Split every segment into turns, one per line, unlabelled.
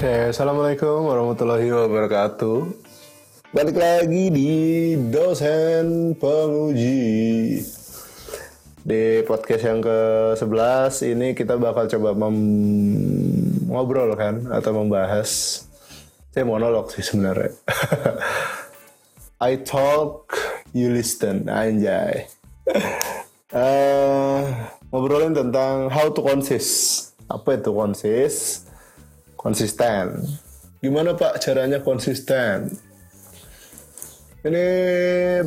Oke, assalamualaikum warahmatullahi wabarakatuh. Balik lagi di dosen penguji. Di podcast yang ke-11 ini kita bakal coba mem- ngobrol kan atau membahas. Saya monolog sih sebenarnya. I talk, you listen, anjay. Eh, ngobrolin tentang how to consist. Apa itu consist? Konsisten. Gimana Pak caranya konsisten? Ini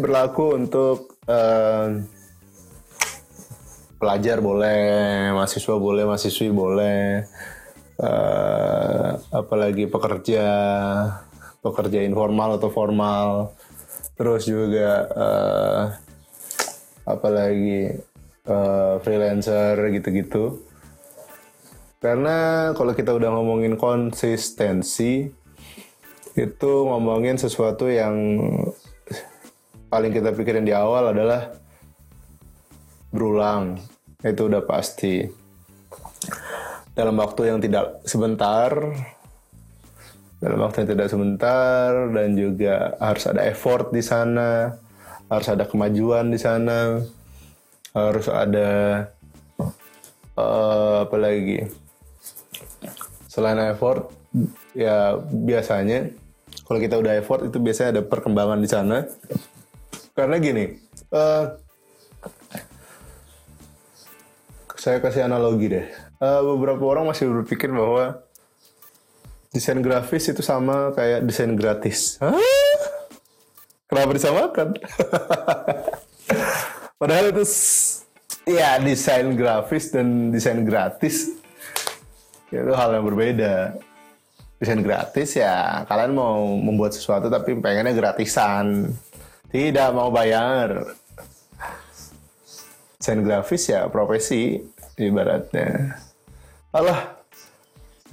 berlaku untuk eh, pelajar boleh, mahasiswa boleh, mahasiswi boleh, eh, apalagi pekerja, pekerja informal atau formal, terus juga eh, apalagi eh, freelancer gitu-gitu. Karena kalau kita udah ngomongin konsistensi, itu ngomongin sesuatu yang paling kita pikirin di awal adalah berulang. Itu udah pasti. Dalam waktu yang tidak sebentar, dalam waktu yang tidak sebentar, dan juga harus ada effort di sana, harus ada kemajuan di sana, harus ada eh, apa lagi? Selain effort, ya biasanya kalau kita udah effort itu biasanya ada perkembangan di sana. Karena gini, eh, saya kasih analogi deh. Eh, beberapa orang masih berpikir bahwa desain grafis itu sama kayak desain gratis. Hah? Kenapa disamakan? Padahal itu ya desain grafis dan desain gratis itu hal yang berbeda. Desain gratis ya kalian mau membuat sesuatu tapi pengennya gratisan, tidak mau bayar. Desain grafis ya profesi ibaratnya. Alah,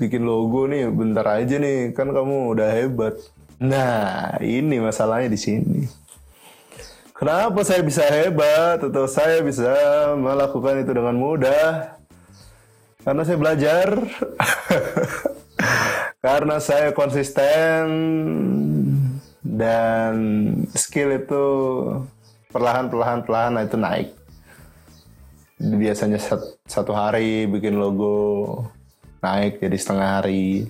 bikin logo nih bentar aja nih kan kamu udah hebat. Nah ini masalahnya di sini. Kenapa saya bisa hebat atau saya bisa melakukan itu dengan mudah? Karena saya belajar. Karena saya konsisten dan skill itu perlahan-perlahan perlahan itu naik. Biasanya sat- satu hari bikin logo naik jadi setengah hari,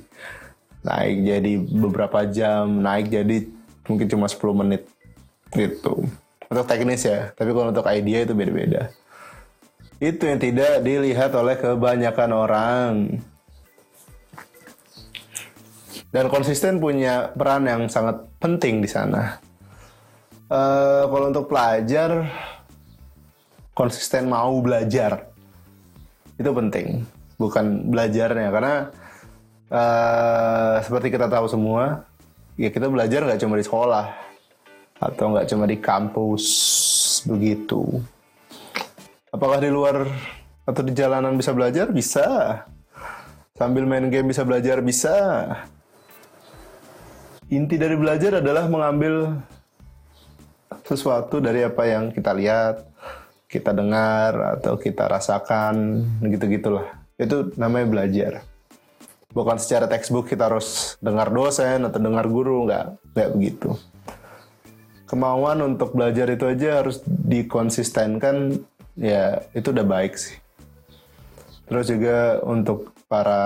naik jadi beberapa jam, naik jadi mungkin cuma 10 menit gitu. Untuk teknis ya, tapi kalau untuk idea itu beda-beda. Itu yang tidak dilihat oleh kebanyakan orang. Dan konsisten punya peran yang sangat penting di sana. Eh, kalau untuk pelajar, konsisten mau belajar itu penting, bukan belajarnya karena eh, seperti kita tahu semua, ya kita belajar nggak cuma di sekolah atau nggak cuma di kampus begitu. Apakah di luar atau di jalanan bisa belajar? Bisa. Sambil main game bisa belajar? Bisa. Inti dari belajar adalah mengambil sesuatu dari apa yang kita lihat, kita dengar, atau kita rasakan, gitu-gitulah. Itu namanya belajar. Bukan secara textbook kita harus dengar dosen atau dengar guru, nggak, nggak begitu. Kemauan untuk belajar itu aja harus dikonsistenkan, ya itu udah baik sih. Terus juga untuk para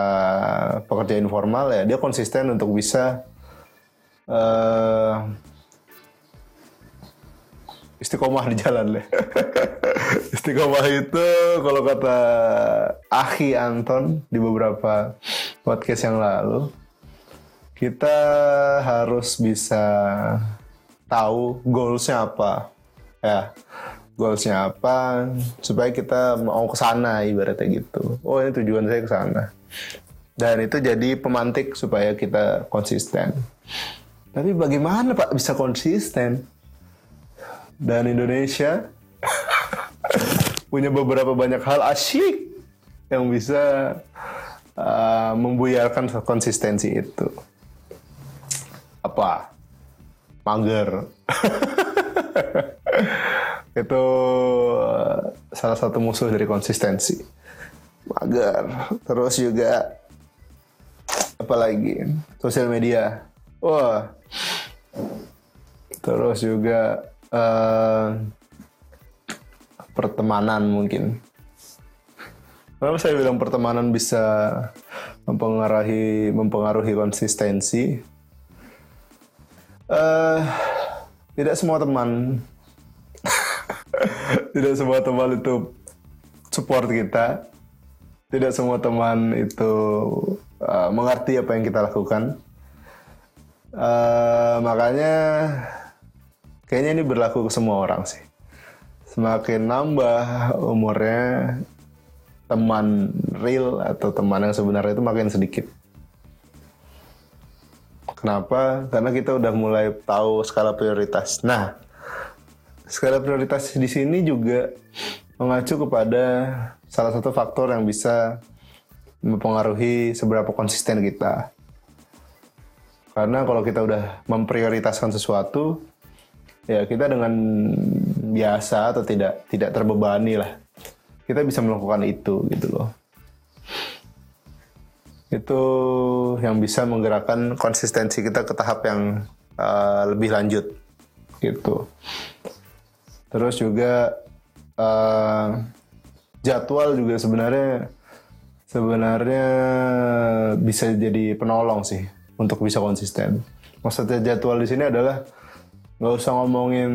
pekerja informal ya dia konsisten untuk bisa eh istiqomah di jalan deh. istiqomah itu kalau kata Ahi Anton di beberapa podcast yang lalu, kita harus bisa tahu goalsnya apa, ya goalsnya apa supaya kita mau ke sana ibaratnya gitu. Oh ini tujuan saya ke sana. Dan itu jadi pemantik supaya kita konsisten. Tapi bagaimana Pak bisa konsisten? Dan Indonesia punya beberapa banyak hal asyik yang bisa uh, membuyarkan konsistensi itu. Apa? Mager. itu uh, salah satu musuh dari konsistensi. Mager. Terus juga apalagi sosial media wah terus juga uh, pertemanan mungkin Kenapa saya bilang pertemanan bisa mempengaruhi mempengaruhi konsistensi? Uh, tidak semua teman, tidak semua teman itu support kita. Tidak semua teman itu uh, mengerti apa yang kita lakukan. Uh, makanya kayaknya ini berlaku ke semua orang sih. Semakin nambah umurnya, teman real atau teman yang sebenarnya itu makin sedikit. Kenapa? Karena kita udah mulai tahu skala prioritas. Nah, skala prioritas di sini juga mengacu kepada salah satu faktor yang bisa mempengaruhi seberapa konsisten kita. Karena kalau kita udah memprioritaskan sesuatu, ya kita dengan biasa atau tidak tidak terbebani lah kita bisa melakukan itu gitu loh itu yang bisa menggerakkan konsistensi kita ke tahap yang uh, lebih lanjut gitu terus juga uh, jadwal juga sebenarnya sebenarnya bisa jadi penolong sih untuk bisa konsisten. Maksudnya jadwal di sini adalah nggak usah ngomongin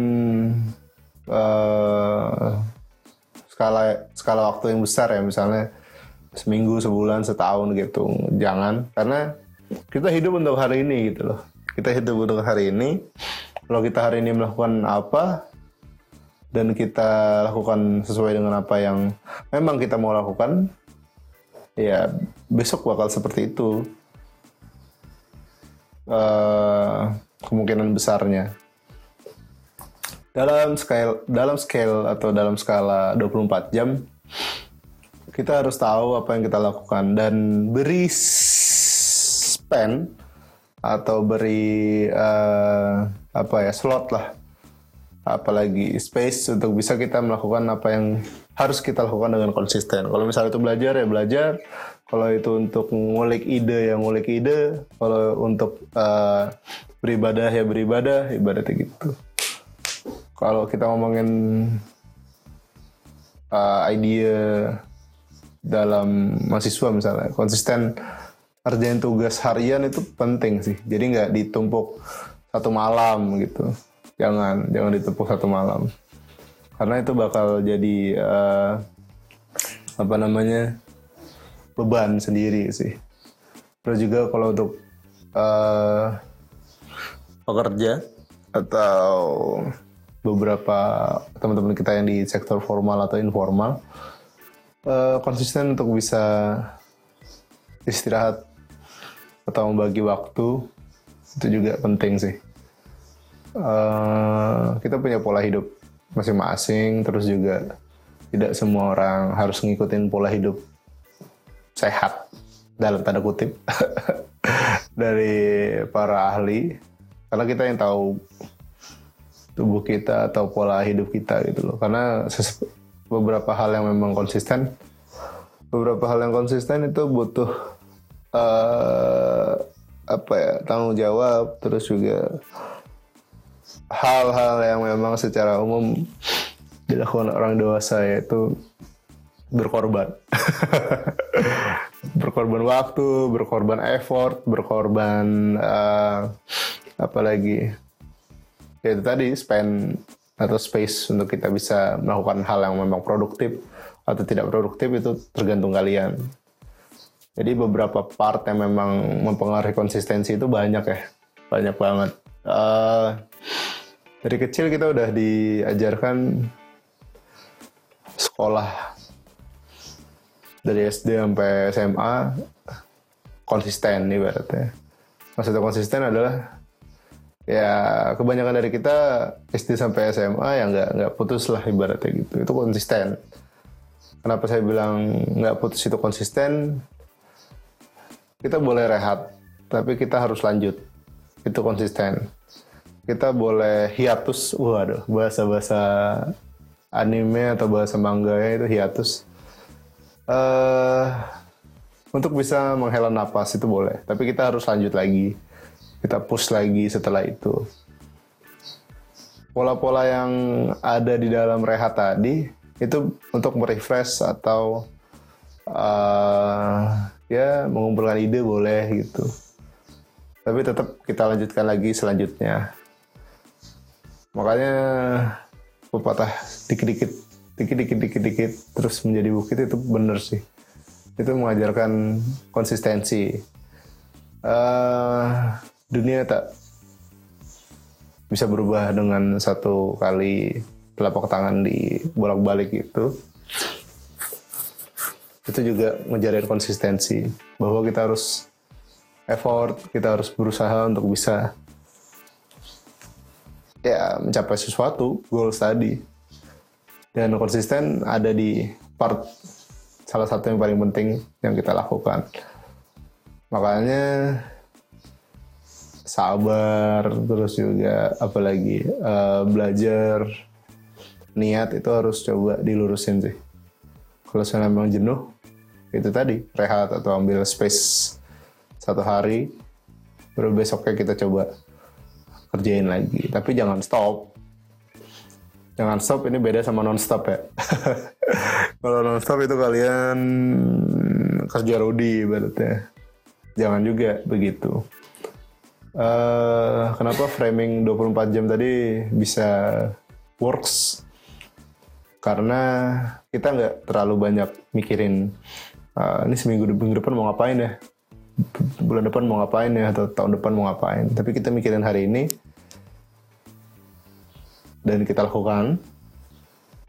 uh, skala skala waktu yang besar ya. Misalnya seminggu sebulan setahun gitu. Jangan. Karena kita hidup untuk hari ini gitu loh. Kita hidup untuk hari ini. Kalau kita hari ini melakukan apa dan kita lakukan sesuai dengan apa yang memang kita mau lakukan ya besok bakal seperti itu. Uh, kemungkinan besarnya. Dalam scale dalam scale atau dalam skala 24 jam kita harus tahu apa yang kita lakukan dan beri spend atau beri uh, apa ya slot lah apalagi space untuk bisa kita melakukan apa yang harus kita lakukan dengan konsisten. Kalau misalnya itu belajar ya belajar, kalau itu untuk ngulik ide ya ngulik ide, kalau untuk uh, beribadah ya beribadah, ibaratnya gitu. Kalau kita ngomongin uh, idea dalam mahasiswa misalnya konsisten kerjain tugas harian itu penting sih. Jadi nggak ditumpuk satu malam gitu jangan jangan ditumpuk satu malam karena itu bakal jadi uh, apa namanya beban sendiri sih terus juga kalau untuk uh, pekerja atau beberapa teman-teman kita yang di sektor formal atau informal uh, konsisten untuk bisa istirahat atau membagi waktu itu juga penting sih. Uh, kita punya pola hidup masing-masing, terus juga tidak semua orang harus ngikutin pola hidup sehat dalam tanda kutip dari para ahli, karena kita yang tahu tubuh kita atau pola hidup kita gitu loh. Karena beberapa hal yang memang konsisten beberapa hal yang konsisten itu butuh uh, apa ya tanggung jawab terus juga hal-hal yang memang secara umum dilakukan orang dewasa yaitu berkorban berkorban waktu berkorban effort berkorban uh, apa lagi ya itu tadi spend atau space untuk kita bisa melakukan hal yang memang produktif atau tidak produktif itu tergantung kalian. Jadi beberapa part yang memang mempengaruhi konsistensi itu banyak ya, banyak banget. Uh, dari kecil kita udah diajarkan sekolah dari SD sampai SMA konsisten nih berarti. Maksudnya konsisten adalah ya kebanyakan dari kita SD sampai SMA ya nggak nggak putus lah ibaratnya gitu. Itu konsisten. Kenapa saya bilang nggak putus itu konsisten? Kita boleh rehat tapi kita harus lanjut. Itu konsisten kita boleh hiatus. Waduh bahasa bahasa anime atau bahasa manga itu hiatus. Uh, untuk bisa menghela napas itu boleh tapi kita harus lanjut lagi. Kita push lagi setelah itu. Pola-pola yang ada di dalam rehat tadi itu untuk merefresh atau uh, ya mengumpulkan ide boleh gitu. Tapi tetap kita lanjutkan lagi selanjutnya makanya pepatah dikit-dikit dikit-dikit dikit-dikit terus menjadi bukit itu bener sih. Itu mengajarkan konsistensi. Uh, dunia tak bisa berubah dengan satu kali telapak tangan di bolak-balik itu. Itu juga menjadi konsistensi bahwa kita harus effort kita harus berusaha untuk bisa ya mencapai sesuatu goals tadi dan konsisten ada di part salah satu yang paling penting yang kita lakukan. Makanya sabar terus juga apalagi uh, belajar niat itu harus coba dilurusin sih. Kalau saya memang jenuh itu tadi rehat atau ambil space satu hari baru besoknya kita coba kerjain lagi. Tapi jangan stop. Jangan stop ini beda sama non stop ya. Kalau non stop itu kalian kerja rodi berarti jangan juga begitu. Uh, kenapa framing 24 jam tadi bisa works? Karena kita nggak terlalu banyak mikirin uh, ini seminggu minggu depan mau ngapain ya bulan depan mau ngapain ya atau tahun depan mau ngapain. Tapi kita mikirin hari ini dan kita lakukan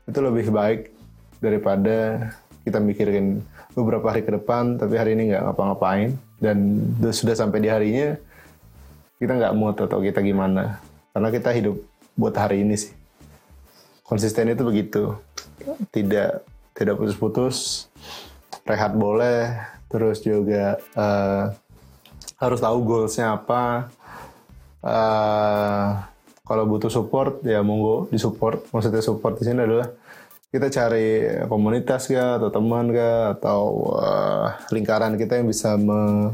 itu lebih baik daripada kita mikirin beberapa hari ke depan tapi hari ini nggak ngapa-ngapain. Dan sudah sampai di harinya kita nggak mau atau kita gimana. Karena kita hidup buat hari ini sih. Konsisten itu begitu. Tidak tidak putus-putus. Rehat boleh terus juga uh, harus tahu goalsnya apa. Uh, kalau butuh support ya monggo disupport. Maksudnya support di sini adalah kita cari komunitas ya atau teman ya atau uh, lingkaran kita yang bisa me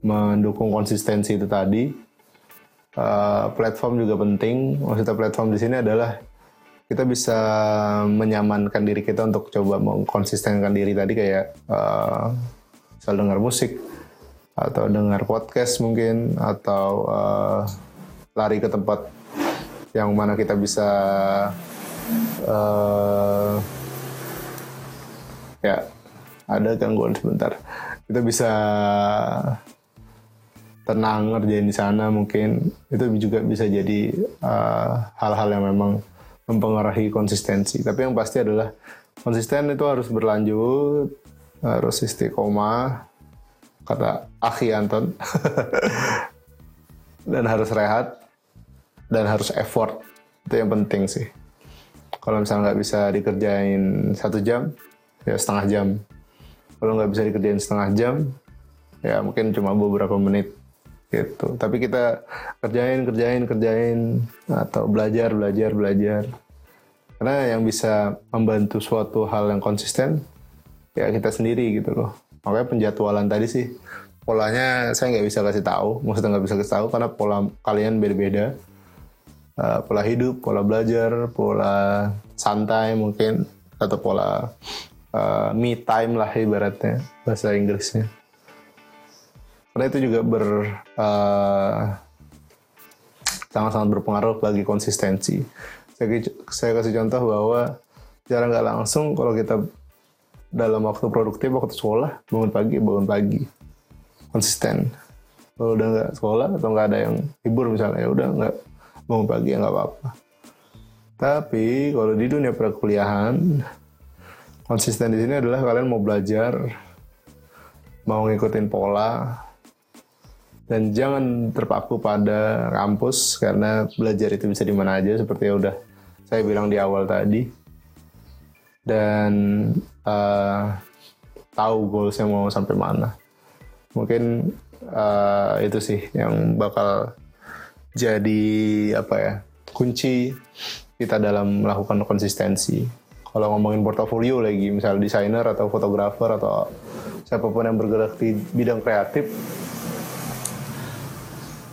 mendukung konsistensi itu tadi. Uh, platform juga penting. Maksudnya platform di sini adalah kita bisa menyamankan diri kita untuk coba mengkonsistenkan diri tadi kayak uh, selalu dengar musik atau dengar podcast mungkin atau uh, lari ke tempat yang mana kita bisa uh, ya ada gangguan sebentar. Kita bisa tenang ngerjain di sana mungkin. Itu juga bisa jadi eh, hal-hal uh, yang memang mempengaruhi konsistensi. Tapi yang pasti adalah konsisten itu harus berlanjut harus istiqomah kata Akhi Anton. Dan harus rehat dan harus effort. Itu yang penting sih. Kalau misalnya nggak bisa dikerjain satu jam ya setengah jam. Kalau nggak bisa dikerjain setengah jam ya mungkin cuma beberapa menit gitu. Tapi kita kerjain kerjain kerjain atau belajar belajar belajar. Karena yang bisa membantu suatu hal yang konsisten ya kita sendiri gitu loh. Makanya penjadwalan tadi sih polanya saya nggak bisa kasih tahu. Maksudnya nggak bisa kasih tahu karena pola kalian beda-beda. Uh, pola hidup, pola belajar, pola santai mungkin atau pola uh, me time lah ibaratnya bahasa Inggrisnya. Karena itu juga ber uh, sangat-sangat berpengaruh bagi konsistensi. Saya, saya kasih contoh bahwa cara nggak langsung kalau kita dalam waktu produktif waktu sekolah bangun pagi bangun pagi. Konsisten. Kalau udah nggak sekolah atau nggak ada yang hibur misalnya ya udah nggak bangun pagi ya nggak apa-apa. Tapi kalau di dunia perkuliahan konsisten di sini adalah kalian mau belajar mau ngikutin pola dan jangan terpaku pada kampus karena belajar itu bisa di mana aja seperti yang udah saya bilang di awal tadi. Dan uh, tahu goalsnya mau sampai mana. Mungkin uh, itu sih yang bakal jadi apa ya kunci kita dalam melakukan konsistensi. Kalau ngomongin portofolio lagi misal desainer atau fotografer atau siapa pun yang bergerak di bidang kreatif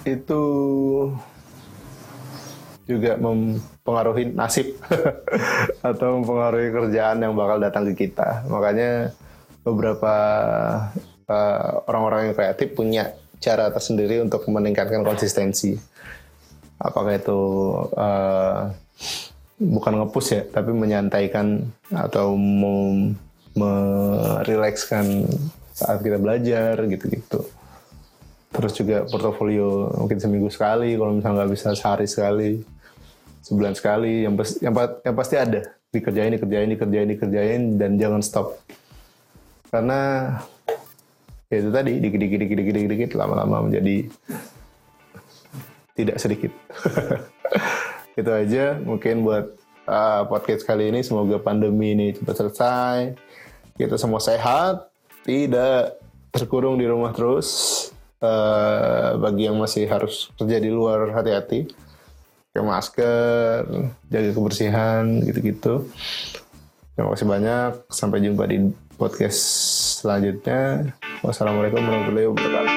itu juga mempengaruhi nasib atau mempengaruhi kerjaan yang bakal datang ke kita. Makanya beberapa uh, orang-orang yang kreatif punya cara tersendiri untuk meningkatkan konsistensi. Apakah itu uh, bukan ngepus ya tapi menyantaikan atau merilekskan saat kita belajar gitu-gitu terus juga portofolio mungkin seminggu sekali kalau misalnya nggak bisa sehari sekali sebulan sekali yang pas, yang, yang pasti ada. Dikerjain dikerjain dikerjain dikerjain dan jangan stop. Karena ya itu tadi dikit dikit dikit dikit dikit, dikit lama-lama menjadi tidak sedikit. Itu aja mungkin buat uh, podcast kali ini. Semoga pandemi ini cepat selesai. Kita semua sehat tidak terkurung di rumah terus uh, bagi yang masih harus kerja di luar hati-hati. Pakai masker jaga kebersihan gitu-gitu. Terima kasih banyak. Sampai jumpa di podcast selanjutnya. Wassalamualaikum warahmatullahi wabarakatuh